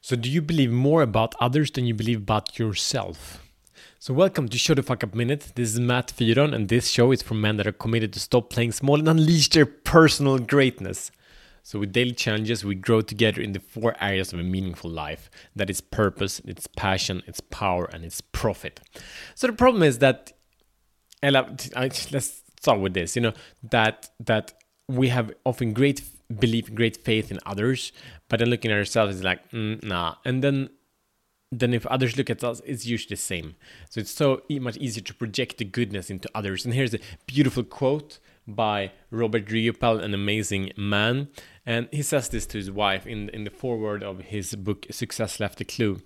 So, do you believe more about others than you believe about yourself? So, welcome to Show the Fuck Up Minute. This is Matt Fyron, and this show is for men that are committed to stop playing small and unleash their personal greatness. So, with daily challenges, we grow together in the four areas of a meaningful life that is purpose, its passion, its power, and its profit. So, the problem is that, let's start with this, you know, that, that we have often great belief, great faith in others, but then looking at ourselves is like, mm, nah. And then, then if others look at us, it's usually the same. So it's so much easier to project the goodness into others. And here's a beautiful quote by Robert Riopel, an amazing man, and he says this to his wife in in the foreword of his book Success Left a Clue.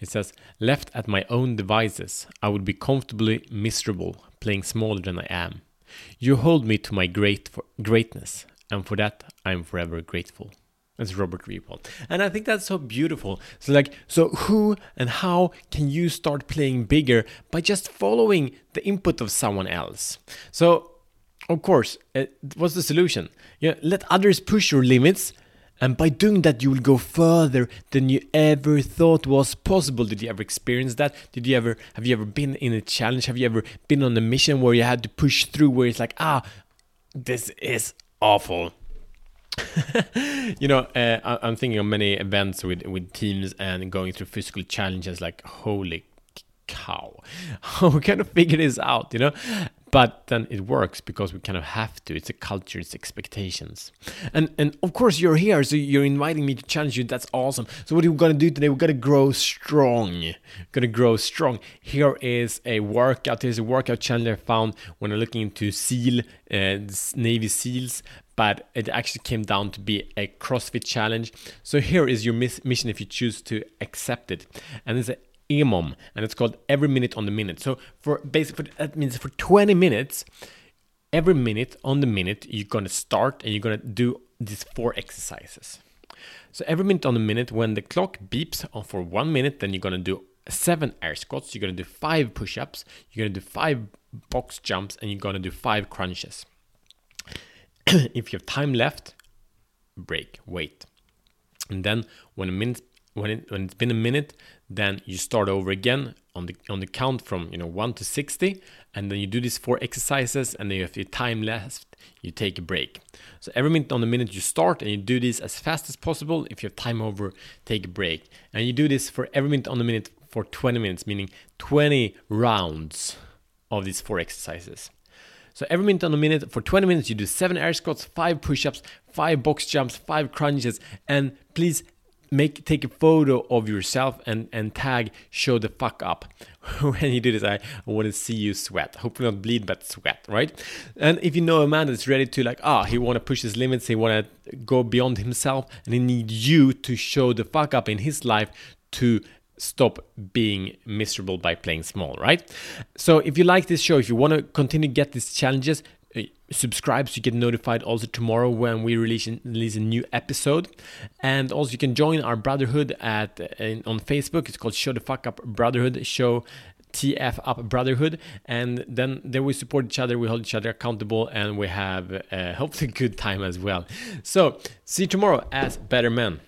It says, "Left at my own devices, I would be comfortably miserable, playing smaller than I am. You hold me to my great greatness, and for that I am forever grateful. That's Robert Riopel. And I think that's so beautiful. So like so who and how can you start playing bigger by just following the input of someone else? So of course, uh, what's the solution? Yeah, let others push your limits and by doing that, you will go further than you ever thought was possible. Did you ever experience that? Did you ever have you ever been in a challenge? Have you ever been on a mission where you had to push through where it's like, ah, this is awful. you know, uh, I'm thinking of many events with with teams and going through physical challenges. Like, holy cow, how kind of figure this out, you know? But then it works because we kind of have to. It's a culture, it's expectations. And and of course you're here, so you're inviting me to challenge you. That's awesome. So what are we gonna do today? We're gonna grow strong. We're gonna grow strong. Here is a workout. Here's a workout challenge I found when I'm looking into SEAL, uh, Navy SEALs but it actually came down to be a CrossFit challenge. So here is your mission if you choose to accept it. And it's a EMOM, and it's called every minute on the minute. So for basically that means for 20 minutes, every minute on the minute, you're gonna start and you're gonna do these four exercises. So every minute on the minute, when the clock beeps on for one minute, then you're gonna do seven air squats, you're gonna do five push-ups, you're gonna do five box jumps, and you're gonna do five crunches. if you have time left, break, wait. And then when a minute when it when it's been a minute, then you start over again on the on the count from you know 1 to 60 and then you do these four exercises and then you have your time left you take a break. So every minute on the minute you start and you do this as fast as possible if you have time over take a break. And you do this for every minute on the minute for 20 minutes meaning 20 rounds of these four exercises. So every minute on the minute for 20 minutes you do 7 air squats 5 push-ups 5 box jumps 5 crunches and please make take a photo of yourself and and tag show the fuck up. When you do this i, want to see you sweat. Hopefully not bleed but sweat right? And if you know a man that's ready to like ah he want to push his limits he want to go beyond himself and he need you to show the fuck up in his life to stop being miserable by playing small right? So if you like this show if you want to continue get these challenges subscribe so you get notified also tomorrow when we release, release a new episode and also you can join our brotherhood at in, on facebook it's called show the fuck up brotherhood show TF Up Brotherhood, and then there we support each other, we hold each other accountable, and we have uh, hopefully good time as well. So, see you tomorrow as better men.